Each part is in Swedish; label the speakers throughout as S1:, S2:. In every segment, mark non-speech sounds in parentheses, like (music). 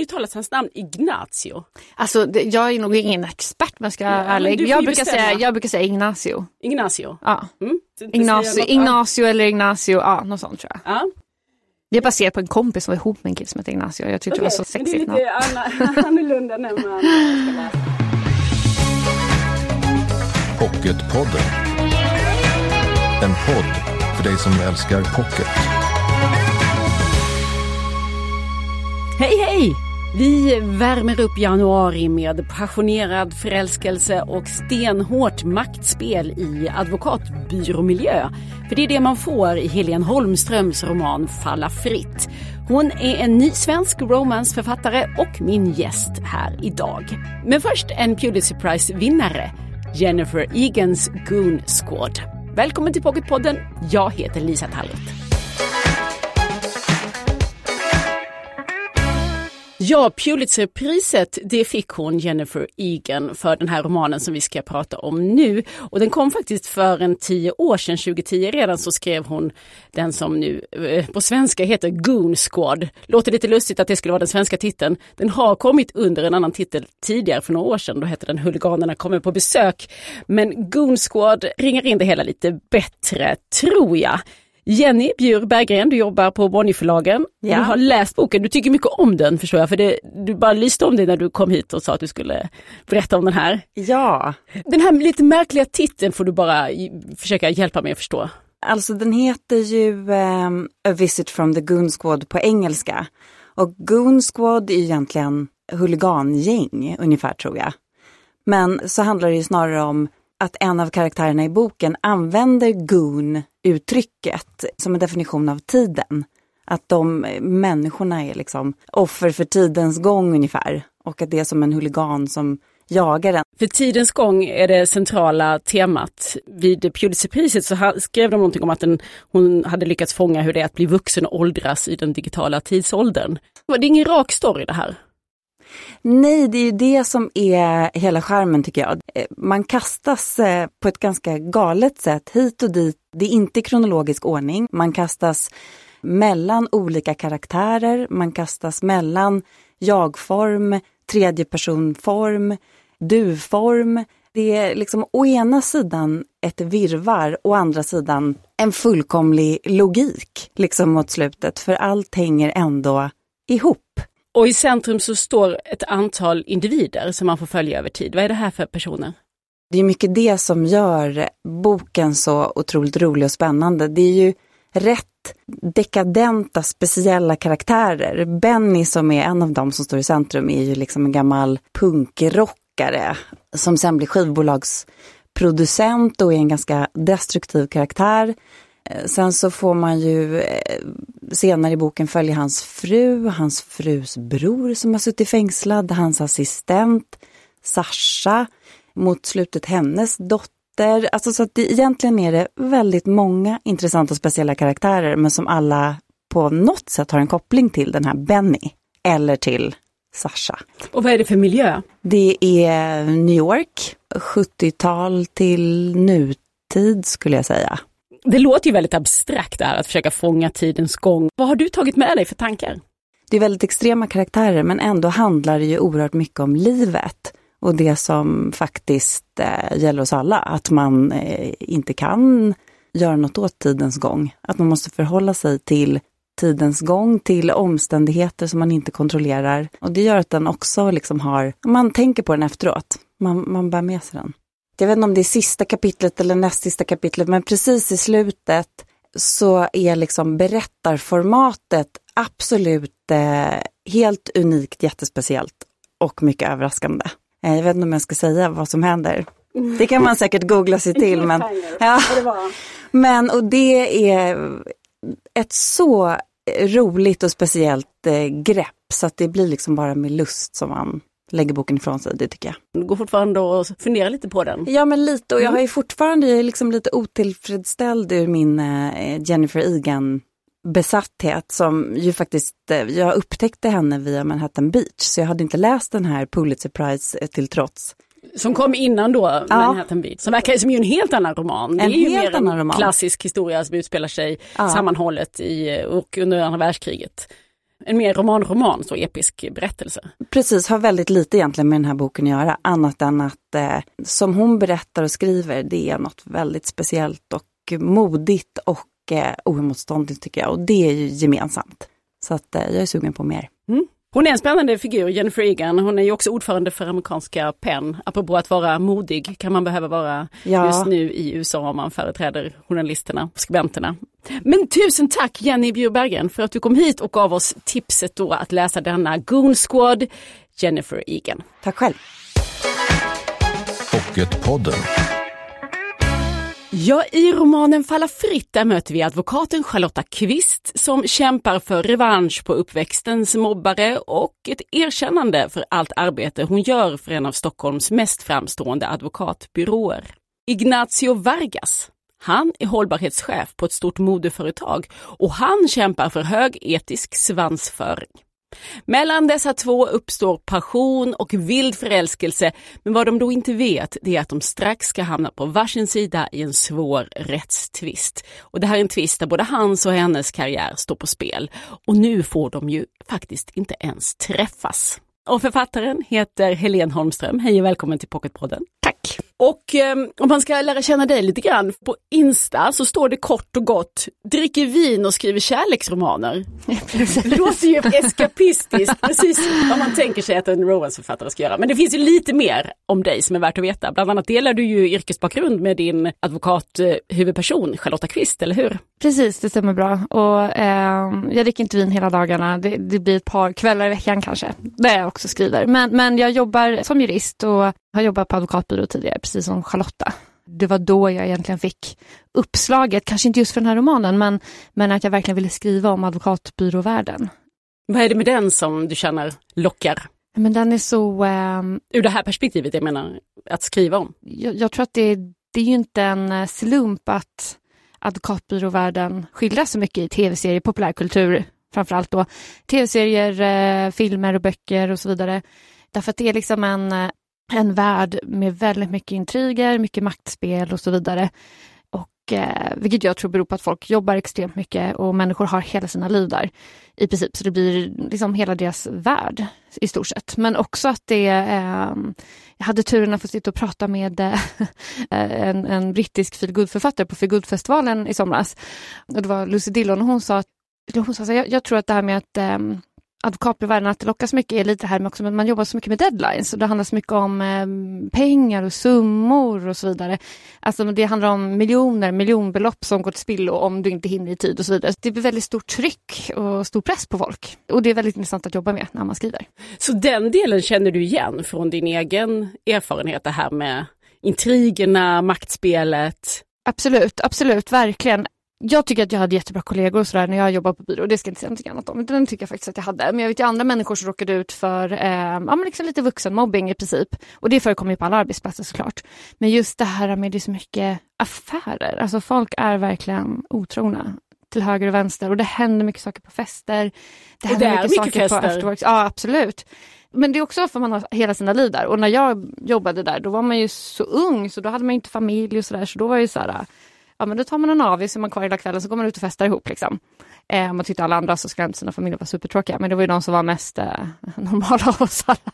S1: uttalas hans namn Ignacio?
S2: Alltså det, jag är nog ingen expert men ska
S1: du får
S2: Jag brukar, säga, jag brukar säga Ignacio.
S1: Ignacio?
S2: Ja.
S1: Mm.
S2: Ignacio, Ignacio eller Ignacio, ja något sånt tror jag.
S1: Ja.
S2: Det är baserat på en kompis som var ihop med en kille som heter Ignacio. Jag tyckte det var så
S1: Okej, men det är
S2: sexigt namn.
S1: lite anna- (laughs) annorlunda när man ska läsa.
S3: Pocketpodden. En podd för dig som älskar pocket.
S1: Hej hej! Vi värmer upp januari med passionerad förälskelse och stenhårt maktspel i advokatbyråmiljö. För det är det man får i Helene Holmströms roman Falla fritt. Hon är en ny svensk romansförfattare och min gäst här idag. Men först en Pulitzer Prize-vinnare, Jennifer Egans Goon Squad. Välkommen till Pocketpodden, jag heter Lisa Tallroth. Ja, Pulitzerpriset det fick hon Jennifer Egan för den här romanen som vi ska prata om nu. Och den kom faktiskt för en tio år sedan, 2010 redan, så skrev hon den som nu eh, på svenska heter Goon Squad. Låter lite lustigt att det skulle vara den svenska titeln. Den har kommit under en annan titel tidigare för några år sedan, då hette den Huliganerna kommer på besök. Men Goon Squad ringar in det hela lite bättre, tror jag. Jenny Bjur Berggren, du jobbar på Bonnierförlagen.
S2: Ja.
S1: Du har läst boken, du tycker mycket om den förstår jag, för det, du bara lyste om dig när du kom hit och sa att du skulle berätta om den här.
S4: Ja,
S1: Den här lite märkliga titeln får du bara försöka hjälpa mig att förstå.
S4: alltså den heter ju ehm, A Visit from the Goon Squad på engelska. Och Goon Squad är egentligen huligangäng ungefär tror jag. Men så handlar det ju snarare om att en av karaktärerna i boken använder goon-uttrycket som en definition av tiden. Att de människorna är liksom offer för tidens gång ungefär. Och att det är som en huligan som jagar en.
S1: För tidens gång är det centrala temat. Vid Pulitzerpriset så skrev de någonting om att den, hon hade lyckats fånga hur det är att bli vuxen och åldras i den digitala tidsåldern. Det är ingen rak story det här.
S4: Nej, det är ju det som är hela charmen tycker jag. Eh, man kastas eh, på ett ganska galet sätt hit och dit. Det är inte kronologisk ordning. Man kastas mellan olika karaktärer. Man kastas mellan jagform, tredje tredjepersonform, du-form. Det är liksom å ena sidan ett virvar, å andra sidan en fullkomlig logik liksom mot slutet. För allt hänger ändå ihop.
S1: Och i centrum så står ett antal individer som man får följa över tid. Vad är det här för personer?
S4: Det är mycket det som gör boken så otroligt rolig och spännande. Det är ju rätt dekadenta, speciella karaktärer. Benny som är en av dem som står i centrum är ju liksom en gammal punkrockare som sen blir skivbolagsproducent och är en ganska destruktiv karaktär. Eh, Sen så får man ju eh, senare i boken följa hans fru, hans frus bror som har suttit fängslad, hans assistent Sasha, mot slutet hennes dotter. Alltså så att det, egentligen är det väldigt många intressanta och speciella karaktärer men som alla på något sätt har en koppling till den här Benny eller till Sasha.
S1: Och vad är det för miljö?
S4: Det är New York, 70-tal till nutid skulle jag säga.
S1: Det låter ju väldigt abstrakt det här att försöka fånga tidens gång. Vad har du tagit med dig för tankar?
S4: Det är väldigt extrema karaktärer men ändå handlar det ju oerhört mycket om livet och det som faktiskt eh, gäller oss alla. Att man eh, inte kan göra något åt tidens gång. Att man måste förhålla sig till tidens gång, till omständigheter som man inte kontrollerar. Och det gör att den också liksom har, man tänker på den efteråt. Man, man bär med sig den. Jag vet inte om det är sista kapitlet eller näst sista kapitlet, men precis i slutet så är liksom berättarformatet absolut eh, helt unikt, jättespeciellt och mycket överraskande. Eh, jag vet inte om jag ska säga vad som händer. Det kan man säkert googla sig till. Men, ja. men och det är ett så roligt och speciellt eh, grepp så att det blir liksom bara med lust som man lägger boken ifrån sig, det tycker jag.
S1: Du går fortfarande att fundera lite på den.
S4: Ja men lite och jag har ju fortfarande, jag är liksom lite otillfredsställd ur min eh, Jennifer Egan besatthet som ju faktiskt, eh, jag upptäckte henne via Manhattan Beach så jag hade inte läst den här Pulitzer Prize eh, till trots.
S1: Som kom innan då, Manhattan Beach. Som verkar som ju en helt annan roman. Det
S4: En
S1: är ju
S4: helt
S1: mer
S4: annan
S1: en
S4: roman.
S1: klassisk historia som utspelar sig
S4: Ja.
S1: sammanhållet i, och under andra världskriget. En mer roman-roman, så episk berättelse.
S4: Precis, har väldigt lite egentligen med den här boken att göra, annat än att eh, som hon berättar och skriver, det är något väldigt speciellt och modigt och eh, oemotståndligt tycker jag. Och det är ju gemensamt. Så att eh, jag är sugen på mer.
S1: Mm. Hon är en spännande figur, Jennifer Egan. Hon är ju också ordförande för amerikanska PEN. Apropå att vara modig kan man behöva vara ja. just nu i USA om man företräder journalisterna och skribenterna. Men tusen tack Jenny Bjurbergen för att du kom hit och gav oss tipset då att läsa denna Goon Squad, Jennifer Egan.
S4: Tack själv.
S3: Pocketpodden.
S1: Ja, i romanen Falla fritt där möter vi advokaten Charlotta Kvist som kämpar för revansch på uppväxtens mobbare och ett erkännande för allt arbete hon gör för en av Stockholms mest framstående advokatbyråer. Ignacio Vargas, han är hållbarhetschef på ett stort modeföretag och han kämpar för hög etisk svansföring. Mellan dessa två uppstår passion och vild förälskelse, men vad de då inte vet det är att de strax ska hamna på varsin sida i en svår rättstvist. Och det här är en tvist där både hans och hennes karriär står på spel. Och nu får de ju faktiskt inte ens träffas. Och författaren heter Helene Holmström. Hej och välkommen till Pocketpodden. Och eh, om man ska lära känna dig lite grann, på Insta så står det kort och gott, dricker vin och skriver kärleksromaner. det låter ju eskapistiskt, precis vad man tänker sig att en romansförfattare ska göra. Men det finns ju lite mer om dig som är värt att veta. Bland annat delar du ju yrkesbakgrund med din advokathuvudperson Charlotta Kvist, eller hur?
S2: Precis, det stämmer bra. Och eh, jag dricker inte vin hela dagarna. Det, det, blir ett par kvällar i veckan kanske, där jag också skriver. Men, men jag jobbar som jurist och har jobbat på advokatbyrå tidigare, precis som Charlotta. Det var då jag egentligen fick uppslaget, kanske inte just för den här romanen, men, men att jag verkligen ville skriva om advokatbyråvärlden.
S1: Vad är det med den som du känner lockar?
S2: Men den är så... Eh,
S1: Ur det här perspektivet, jag menar, att skriva om?
S2: Jag, jag tror att det, det är ju inte en eh, slump att advokatbyråvärlden skildras så mycket i tv-serier, populärkultur framförallt då. Tv-serier, eh, filmer och böcker och så vidare. Därför att det är liksom en, eh, en värld med väldigt mycket intriger, mycket maktspel och så vidare. Och, eh, vilket jag tror beror på att folk jobbar extremt mycket och människor har hela sina liv där i princip. Så det blir liksom hela deras värld i stort sett. Men också att det... Eh, jag hade turen att få sitta och prata med eh, (laughs) en, en brittisk feelgood-författare på feelgood-festivalen i somras. Och det var Lucy Dillon och hon sa att hon sa, jag, jag tror att det här med att ehm, advokatbyråvärlden, att det lockas mycket är lite här med också att man jobbar så mycket med deadlines och det handlar så mycket om eh, pengar och summor och så vidare. Alltså det handlar om miljoner, miljonbelopp som går till spillo om du inte hinner i tid och så vidare. Det blir väldigt stort tryck och stor press på folk och det är väldigt intressant att jobba med när man skriver.
S1: Så den delen känner du igen från din egen erfarenhet, det här med intrigerna, maktspelet?
S2: Absolut, absolut, verkligen jag tycker att jag hade jättebra kollegor och sådär när jag jobbade på byrå. Det ska jag inte säga någonting annat om. Den tycker jag faktiskt att jag hade. Men jag vet ju andra människor som råkade ut för eh, ja, men liksom lite vuxenmobbing i princip. Och det förekommer ju på alla arbetsplatser såklart. Men just det här med det är så mycket affärer. Alltså folk är verkligen otrogna till höger och vänster och det händer mycket saker på fester.
S1: Det händer det mycket, mycket saker fester. på
S2: Ja absolut. Men det är också för man har hela sina liv där. Och när jag jobbade där då var man ju så ung så då hade man inte familj och sådär. Så då var det ju så här ja men då tar man en avis, så är man kvar hela kvällen så går man ut och festar ihop. Liksom. Eh, om man tyckte alla andra så skulle sina familjer vara supertråkiga, men det var ju de som var mest eh, (laughs) normala av oss alla.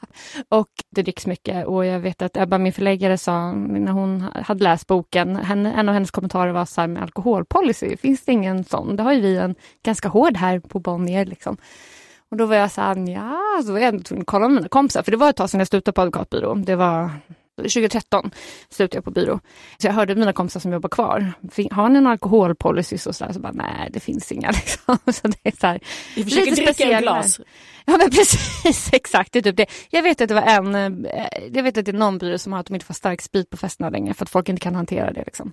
S2: Och det dricks mycket och jag vet att Ebba, min förläggare, sa när hon hade läst boken, henne, en av hennes kommentarer var så här med alkoholpolicy, finns det ingen sån? Det har ju vi en ganska hård här på Bonnier liksom. Och då var jag så här, ja, så var jag tvungen att kolla med mina kompisar, för det var ett tag sedan jag slutade på advokatbyrå. Det var 2013 slutade jag på byrå. Så jag hörde mina kompisar som jobbar kvar, har ni en alkoholpolicy? Och så, bara, nej det finns inga. (laughs) Liksom. Så det är så här,
S1: Vi försöker dricka speciella. en glas.
S2: Ja men (laughs) precis, exakt. Det typ det. Jag vet att det var en, eh, jag vet att det är någon byrå som har att de inte får stark sprit på festerna längre för att folk inte kan hantera det. Liksom.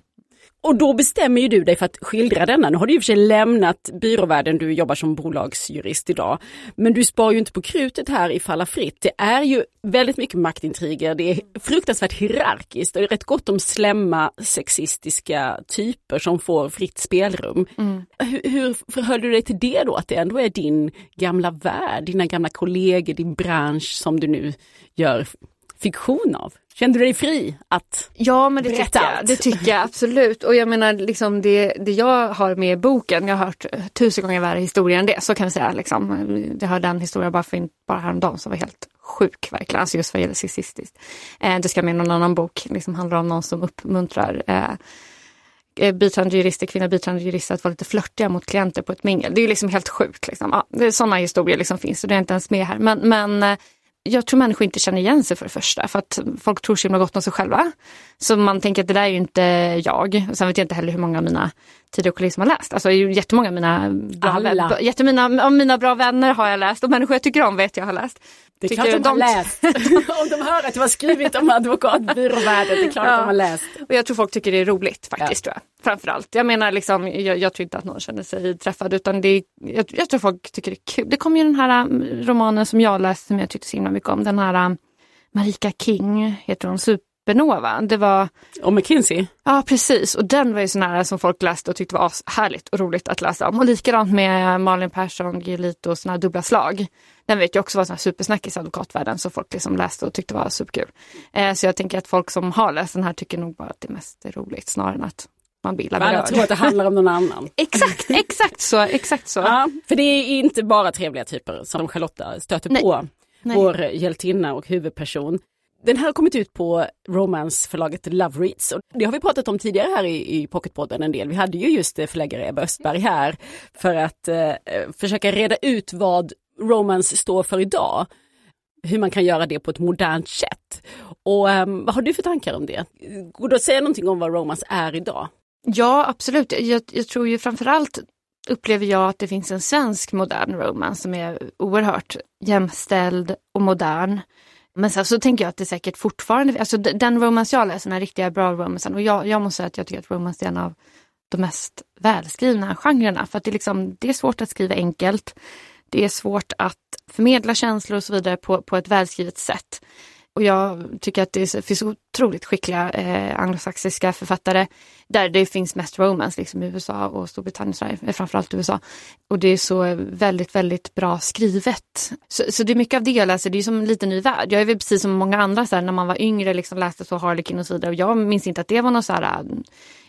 S1: Och då bestämmer ju du dig för att skildra denna. Nu har du i och för sig lämnat byråvärlden, du jobbar som bolagsjurist idag. Men du spar ju inte på krutet här i Falla fritt. Det är ju väldigt mycket maktintriger, det är fruktansvärt hierarkiskt och det är rätt gott om slämma sexistiska typer som får fritt spelrum. Mm. Hur, hur förhöll du dig till det då, att det ändå är din gamla värld, dina gamla kollegor, din bransch som du nu gör fiktion av? Kände du dig fri att
S2: Ja men det tycker, jag, det tycker jag absolut. Och jag menar liksom det, det jag har med i boken, jag har hört tusen gånger värre historier än det. Så kan vi säga. Liksom. Jag hörde en historia bara, för, bara häromdagen som var helt sjuk verkligen. Alltså just vad gäller sexistiskt. Eh, det ska med någon annan bok. Liksom handlar om någon som uppmuntrar eh, eh, biträdande jurister, kvinnor biträdande jurister att vara lite flörtiga mot klienter på ett mingel. Det är liksom helt sjukt. Liksom. Ja, sådana historier liksom finns och det är inte ens med här. Men, men eh, jag tror människor inte känner igen sig för det första. För att folk tror så himla gott om sig själva. Så man tänker att det där är ju inte jag. Och sen vet jag inte heller hur många av mina tidigare kollegor som har läst. Alltså jättemånga av mina bra,
S1: Alla.
S2: vä- jättemina, av mina bra vänner har jag läst och människor jag tycker om vet jag har läst.
S1: Det är klart de, har
S2: de-
S1: läst. (laughs) om de hör att du har skrivit om advokatbyråvärlden, det är klart
S2: Ja.
S1: att de har läst.
S2: Och jag tror folk tycker det är roligt faktiskt. Tror jag. Framförallt. Jag menar liksom, jag, jag tror inte att någon känner sig träffad utan det är, jag, jag tror folk tycker det är kul. Det kom ju den här um, romanen som jag läste som jag tyckte så himla mycket om. Den här um, Marika King heter hon, Supernova. Det var,
S1: Och McKinsey.
S2: ja precis, och den var ju sån här som folk läste och tyckte var härligt och roligt att läsa om. Och likadant med Malin Persson, Giolito och såna här dubbla slag. Den vet jag också var sån här supersnackis i advokatvärlden som folk liksom läste och tyckte var superkul. Eh, så jag tänker att folk som har läst den här tycker nog bara att det mest är roligt snarare än att man blir illa
S1: Alla tror att det handlar om någon annan. (laughs)
S2: Exakt, exakt så, exakt så.
S1: Ja, för det är inte bara trevliga typer som Charlotta stöter
S2: Nej.
S1: på.
S2: Nej.
S1: Vår hjältinna och huvudperson. Den här har kommit ut på romansförlaget Love Reads. Och det har vi pratat om tidigare här i, i Pocketpodden en del. Vi hade ju just eh, förläggare Ebba Östberg här för att eh, försöka reda ut vad romance står för idag. Hur man kan göra det på ett modernt sätt. Och eh, vad har du för tankar om det? Går det att säga någonting om vad romance är idag?
S2: Ja, absolut. Jag, jag tror ju framförallt upplever jag att det finns en svensk modern romance som är oerhört jämställd och modern. Men sen så tänker jag att det säkert fortfarande, alltså den romance jag läser, den här riktiga bra romansen, och jag, jag måste säga att jag tycker att romance är en av de mest välskrivna genrerna. För att det, är liksom, det är svårt att skriva enkelt. Det är svårt att förmedla känslor och så vidare på, på ett välskrivet sätt. Och jag tycker att det finns otroligt skickliga eh, anglosaxiska författare där det finns mest romance, liksom i USA och Storbritannien, eh, framförallt USA. Och det är så väldigt, väldigt bra skrivet. Så, så det är mycket av det jag läser, det är som en liten ny värld. Jag är väl precis som många andra, så här, när man var yngre liksom läste så Harlequin och så vidare. Och jag minns inte att det var någon så här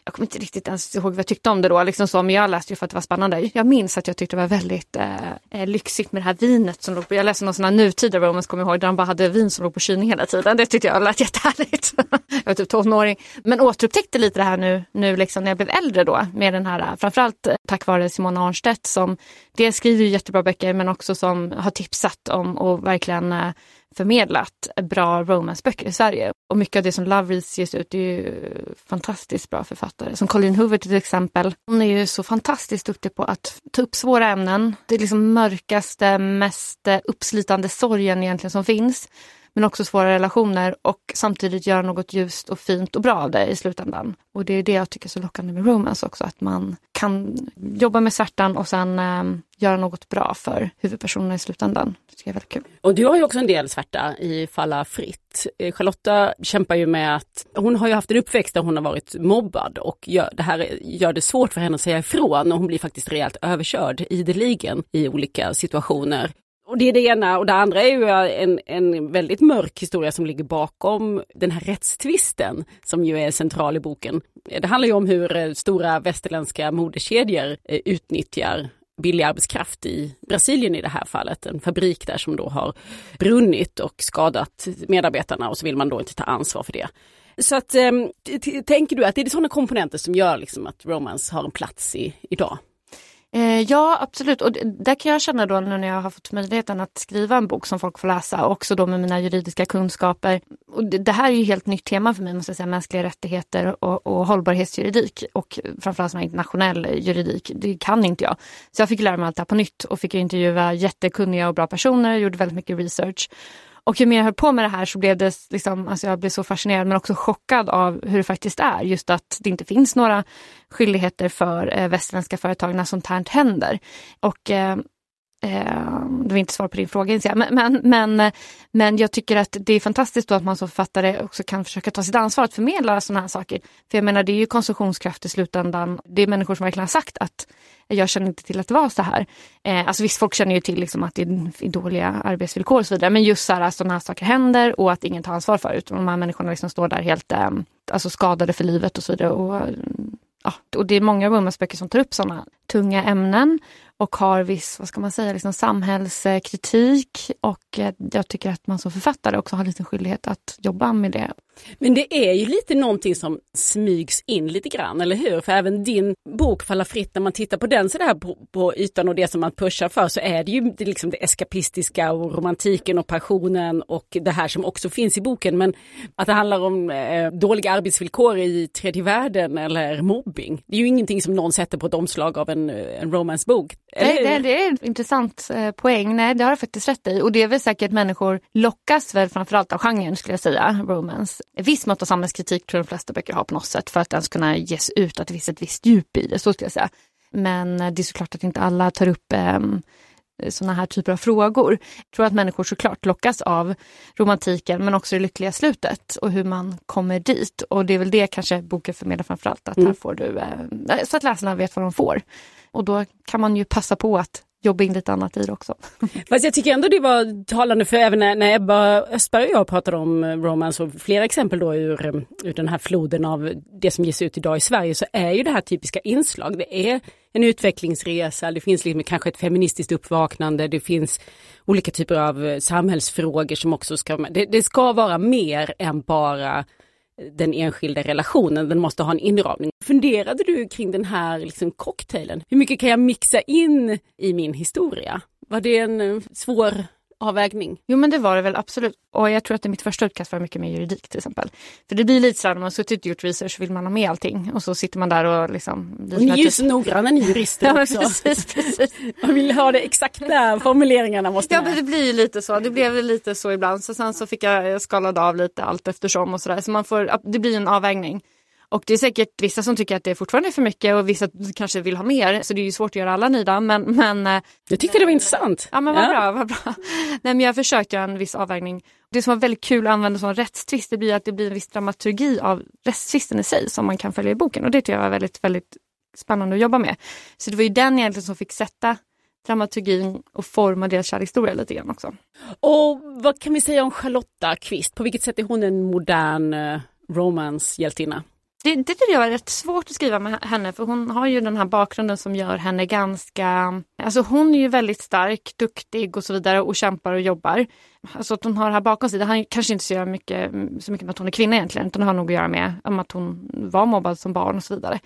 S2: jag kommer inte riktigt ens ihåg vad jag tyckte om det då, liksom så, men jag läste ju för att det var spännande. Jag minns att jag tyckte det var väldigt eh, eh lyxigt med det här vinet som låg på, jag läste någon sån här nutida romance, kommer jag ihåg, där de bara hade vin som låg på kylning hela tiden. Det tyckte jag lät (laughs) jättehärligt. jag var typ tonåring. Men återupptäckte lite det här nu, nu liksom när jag blev äldre då, med den här, eh, framförallt eh, tack vare Simona Arnstedt som dels skriver jättebra böcker men också som har tipsat om och verkligen eh, förmedlat bra romanceböcker i Sverige. Och mycket av det som Love Reads ges ut är ju fantastiskt bra författare. Som Colin Hoover till exempel. Hon är ju så fantastiskt duktig på att ta upp svåra ämnen. Det är liksom mörkaste, mest eh, uppslitande sorgen egentligen som finns. Men också svåra relationer och samtidigt göra något ljust och fint och bra av det i slutändan. Och det är det jag tycker är så lockande med romance också. Att man kan jobba med svärtan och sen eh, göra något bra för huvudpersonerna i slutändan. Det tycker jag är väldigt kul.
S1: Och du har ju också en del svärta i Falla fritt. Eh, Charlotta kämpar ju med att hon har ju haft en uppväxt där hon har varit mobbad och gör, det här gör det svårt för henne att säga ifrån och hon blir faktiskt rejält överkörd ideligen i olika situationer. Och det är det ena och det andra är ju en, en väldigt mörk historia som ligger bakom den här rättstvisten som ju är central i boken. Det handlar ju om hur eh, stora västerländska modekedjor eh, utnyttjar billig arbetskraft i Brasilien i det här fallet. En fabrik där som då har brunnit och skadat medarbetarna och så vill man då inte ta ansvar för det. Så att, ehm, tänker du att det är sådana komponenter som gör liksom att romance har en plats i, idag?
S2: Eh, ja absolut och där kan jag känna då nu när jag har fått möjligheten att skriva en bok som folk får läsa också då med mina juridiska kunskaper. Och det, det här är ju helt nytt tema för mig måste jag säga, mänskliga rättigheter och, och hållbarhetsjuridik och framförallt sån här internationell juridik. Det kan inte jag. Så jag fick lära mig allt det här på nytt och fick intervjua jättekunniga och bra personer, gjorde väldigt mycket research. Och ju mer jag höll på med det här så blev det liksom, alltså jag blev så fascinerad men också chockad av hur det faktiskt är. Just att det inte finns några skyldigheter för eh, västerländska företag när sånt här händer. Och eh, Ehm, det var inte svar på din fråga inser jag. Men, men, men, Men jag tycker att det är fantastiskt då att man som författare också kan försöka ta sitt ansvar att förmedla sådana här saker. För jag menar det är ju konsumtionskraft i slutändan. Det är människor som verkligen har sagt att jag känner inte till att det var så här. Eh, alltså visst, folk känner ju till liksom att det är dåliga arbetsvillkor och så vidare. Men just så här, sådana här saker händer och att ingen tar ansvar för det. De här människorna liksom står där helt eh, alltså skadade för livet och så vidare. Och, ja, och det är många av böcker som tar upp sådana tunga ämnen och har viss, vad ska man säga, liksom samhällskritik och eh, jag tycker att man som författare också har lite skyldighet att jobba med det.
S1: Men det är ju lite någonting som smygs in lite grann, eller hur? För även din bok Falla fritt, när man tittar på den sådär på, på ytan och det som man pushar för så är det ju det, liksom det eskapistiska och romantiken och passionen och det här som också finns i boken. Men att det handlar om eh, dåliga arbetsvillkor i tredje världen eller mobbing. Det är ju ingenting som någon sätter på ett omslag av en, en romancebok.
S2: Nej, det, det, är en intressant eh, poäng. Nej, det har du faktiskt rätt i. Och det är väl säkert människor lockas väl framförallt av genren skulle jag säga, romance. Viss mått av samhällskritik tror de flesta böcker har på något sätt för att ens kunna ges ut att det finns ett visst djup i det, så skulle jag säga. Men eh, det är såklart att inte alla tar upp eh, sådana här typer av frågor. Jag tror att människor såklart lockas av romantiken men också det lyckliga slutet och hur man kommer dit. Och det är väl det kanske boken förmedlar framförallt, att mm. här får du, eh, så att läsarna vet vad de får. Och då kan man ju passa på att jobba in lite annat i det också. (laughs)
S1: Fast jag tycker ändå det var talande för även när, när Ebba Östberg och jag pratade om eh, romance och flera exempel då ur, eh, ur den här floden av det som ges ut idag i Sverige så är ju det här typiska inslag. Det är en utvecklingsresa, det finns liksom kanske ett feministiskt uppvaknande, det finns olika typer av eh, samhällsfrågor som också ska, det, det ska vara mer än bara den enskilda relationen, den måste ha en inramning. Funderade du kring den här liksom cocktailen? Hur mycket kan jag mixa in i min historia? Var det en eh, svår avvägning.
S2: Jo men det var det väl absolut. Och jag tror att det mitt första utkast var mycket mer juridik till exempel. För det blir lite så här när man suttit och gjort research så vill man ha med allting och så sitter man där och liksom...
S1: Och ni är ju så noggranna ni jurister ja, också.
S2: Precis, precis. (laughs)
S1: man vill ha det exakta formuleringarna måste
S2: Ja men det blir ju lite så. Det blev lite så ibland. Så sen så fick jag skalade av lite allt eftersom och sådär. Så man får, det blir en avvägning. Och det är säkert vissa som tycker att det fortfarande är för mycket och vissa kanske vill ha mer. Så det är ju svårt att göra alla nöjda. Men, men,
S1: eh, jag tyckte det var intressant.
S2: Ja men vad ja. bra. Vad bra. (laughs) Nej, men jag har försökt göra en viss avvägning. Det som var väldigt kul att använda som rättstvist det blir att det blir en viss dramaturgi av rättstvisten i sig som man kan följa i boken. Och det tycker jag var väldigt, väldigt spännande att jobba med. Så det var ju den egentligen som fick sätta dramaturgin och forma deras kärlekshistoria lite grann också.
S1: Och vad kan vi säga om Charlotta Kvist? På vilket sätt är hon en modern uh, romance-hjältinna?
S2: Det, det tycker jag är rätt svårt att skriva med henne för hon har ju den här bakgrunden som gör henne ganska... Alltså hon är ju väldigt stark, duktig och så vidare och kämpar och jobbar. Alltså att hon har det här bakom sig, det har kanske inte så, göra mycket, mm, så mycket med att hon är kvinna egentligen utan det har nog att göra med att hon var mobbad som barn och så vidare.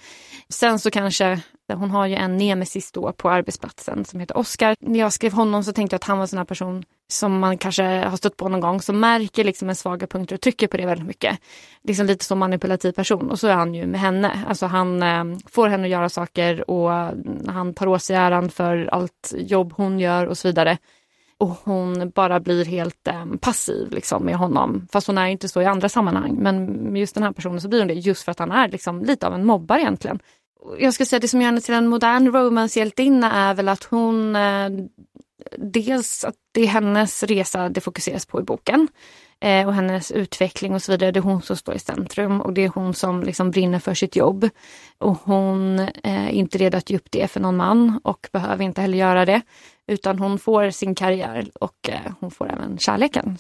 S2: Sen så kanske, eh, hon har ju en nemesis då på arbetsplatsen som heter Oscar. När jag skrev honom så tänkte jag att han var en sån här person som man kanske har stött på någon gång som märker liksom en svaga punkt och trycker på det väldigt mycket. Liksom lite som manipulativ person och så är han ju med henne. Alltså han eh, får henne att göra saker och mm, han tar åt sig äran för allt jobb hon gör och så vidare. Och hon bara blir helt eh, passiv liksom, med honom. Fast hon är inte så i andra sammanhang. Men med just den här personen så blir hon det just för att han är liksom, lite av en mobbare egentligen. Jag ska säga det som gör henne till en modern romancehjältinna är väl att hon eh, dels att det är hennes resa det fokuseras på i boken. Eh, och hennes utveckling och så vidare. Det är hon som står i centrum och det är hon som liksom brinner för sitt jobb. Och hon eh, är inte redo att ge upp det för någon man och behöver inte heller göra det. Utan hon får sin karriär och eh, hon får även kärleken.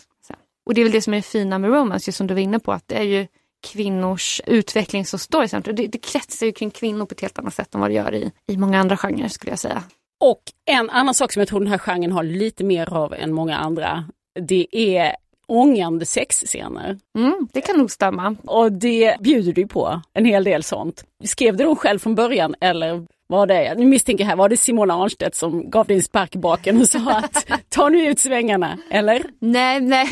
S2: Och det är väl det som är det fina med romance, just som du var inne på, att det är ju kvinnors utveckling som står i centrum. Det, det kretsar ju kring kvinnor på ett helt annat sätt än vad det gör i, i många andra genrer skulle jag säga.
S1: Och en annan sak som jag tror den här genren har lite mer av än många andra, det är ångande sexscener.
S2: Mm, det kan nog stämma.
S1: Och det bjuder du på, en hel del sånt. Skrev du dem själv från början eller var det, nu misstänker jag här, var det Simona Arnstedt som gav dig en spark i baken och sa (laughs) att ta nu ut svängarna, eller?
S2: Nej, nej.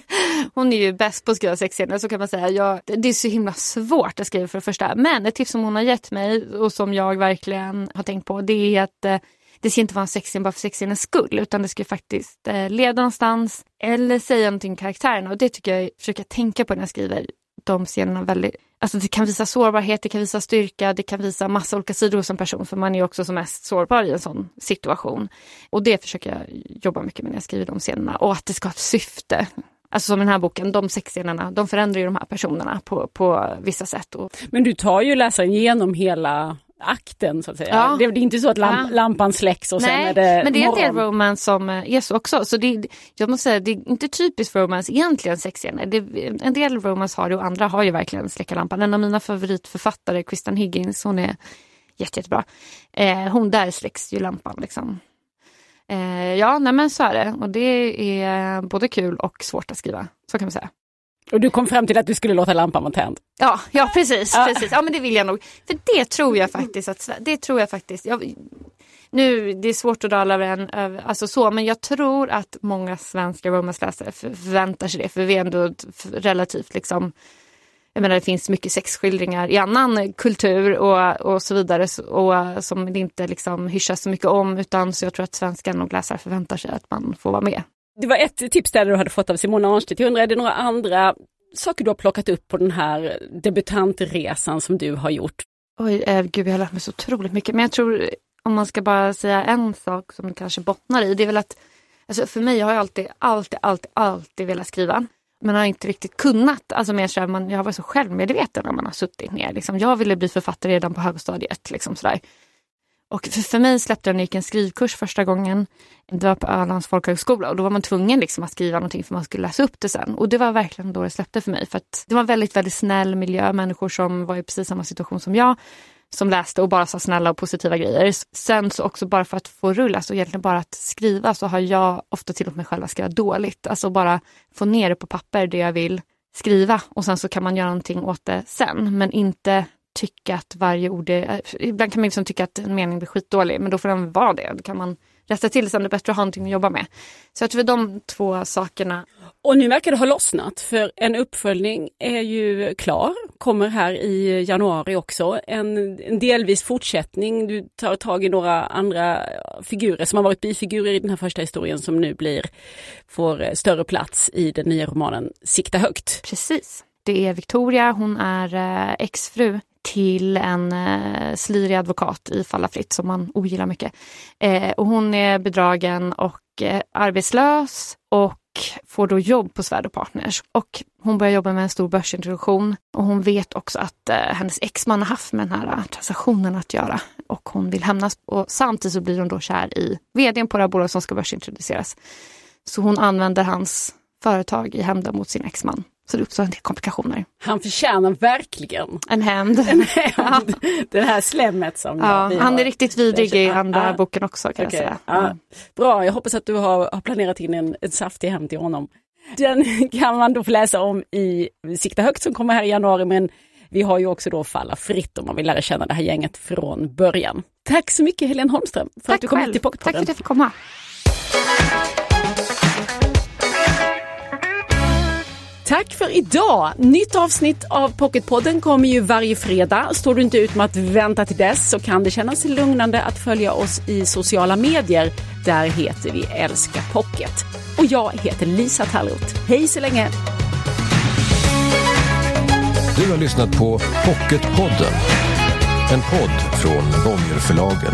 S2: (laughs) Hon är ju bäst på att skriva sexscener så kan man säga. Jag, det är så himla svårt att skriva för det första. Men ett tips som hon har gett mig och som jag verkligen har tänkt på det är att eh, det ska inte vara en sexscen bara för sexscenens skull utan det ska faktiskt eh, leda någonstans eller säga någonting karaktärerna och det tycker jag försöker tänka på när jag skriver de scenerna väldigt, Alltså det kan visa sårbarhet, det kan visa styrka, det kan visa massa olika sidor hos en person för man är också som mest sårbar i en sån situation. Och det försöker jag jobba mycket med när jag skriver de scenerna och att det ska ha ett syfte. Alltså som den här boken, de sex scenerna, de förändrar ju de här personerna på, på vissa sätt. Och...
S1: Men du tar ju läsaren genom hela akten så att säga. Ja. Det, är inte så att lamp, ja. lampan släcks och Nej, sen är det
S2: men det är
S1: morgon.
S2: en del romance som är så också. Så det, jag måste säga, det är inte typiskt romance egentligen sexscener. En del romance har det och andra har ju verkligen släcka lampan. En av mina favoritförfattare, Kristen Higgins, hon är jätte, jättebra. Eh, hon där släcks ju lampan liksom. Eh, ja, nej men så är det. Och det är både kul och svårt att skriva. Så kan man säga.
S1: Och du kom fram till att du skulle låta lampan vara tänd?
S2: Ja, ja precis, ja. precis. Ja men det vill jag nog. För det tror jag faktiskt att, det tror jag faktiskt. Jag, nu, det är svårt att dra över en, alltså så, men jag tror att många svenska romansläsare förväntar sig det. För vi är ändå relativt liksom jag menar det finns mycket sexskildringar i annan kultur och, och så vidare och, som det inte liksom hyschas så mycket om utan så jag tror att svenska nog läsare förväntar sig att man får vara med.
S1: Det var ett tips där du hade fått av Simona Arnstedt. Jag undrar, är det några andra saker du har plockat upp på den här debutantresan som du har gjort?
S2: Oj, eh, gud jag har lärt mig så otroligt mycket. Men jag tror, om man ska bara säga en sak som det kanske bottnar i, det är väl att alltså för mig har jag alltid, alltid, alltid, alltid velat skriva. Men har inte riktigt kunnat. Alltså mer så här, man, jag har varit så självmedveten när man har suttit ner. Liksom. Jag ville bli författare redan på högstadiet. Liksom sådär. Och för, för mig släppte jag när jag gick en skrivkurs första gången. Det var på Ölands folkhögskola och då var man tvungen liksom att skriva någonting för man skulle läsa upp det sen. Och det var verkligen då det släppte för mig. För att det var en väldigt, väldigt snäll miljö, människor som var i precis samma situation som jag. Som läste och bara sa snälla och positiva grejer. Sen så också bara för att få rulla, alltså egentligen bara att skriva så har jag ofta tillåtit mig själv att skriva dåligt. Alltså bara få ner det på papper det jag vill skriva och sen så kan man göra någonting åt det sen. Men inte tycka att varje ord är... Ibland kan man liksom tycka att en mening blir skitdålig, men då får den vara det. Då kan man rätta till sen, det är bättre att ha någonting att jobba med. Så jag tror de två sakerna.
S1: Och nu verkar det ha lossnat, för en uppföljning är ju klar, kommer här i januari också. En, en delvis fortsättning, du tar tag i några andra figurer som har varit bifigurer i den här första historien som nu blir, får större plats i den nya romanen Sikta högt.
S2: Precis. Det är Victoria, hon är eh, exfru till en eh, slirig advokat i Falla fritt som man ogillar mycket. Eh, och hon är bedragen och eh, arbetslös och får då jobb på Svärd Partners. Och hon börjar jobba med en stor börsintroduktion och hon vet också att eh, hennes exman har haft med den här eh, transaktionen att göra och hon vill hämnas. Och samtidigt så blir hon då kär i vdn på det här bolaget som ska börsintroduceras. Så hon använder hans företag i hämnden mot sin exman. Så det uppstår en del komplikationer.
S1: Han förtjänar verkligen
S2: en hämnd. (laughs)
S1: En hämnd. Ja. Det här slemmet som
S2: ja, Han är riktigt vidrig i andra ah, boken också kan okay. jag säga.
S1: Ah. Bra, jag hoppas att du har, har planerat in en, en saftig hämnd till honom. Den (laughs) kan man då få läsa om i Sikta högt som kommer här i januari men vi har ju också då Falla fritt om man vill lära känna det här gänget från början. Tack så mycket Helene Holmström för
S2: Tack
S1: att du kom
S2: själv.
S1: hit till Pocketpodden.
S2: Tack för att jag fick komma.
S1: Tack för idag! Nytt avsnitt av Pocketpodden kommer ju varje fredag. Står du inte ut med att vänta till dess så kan det kännas lugnande att följa oss i sociala medier. Där heter vi Älska Pocket. Och jag heter Lisa Tallroth. Hej så länge!
S3: Du har lyssnat på Pocketpodden. En podd från Bonnierförlagen.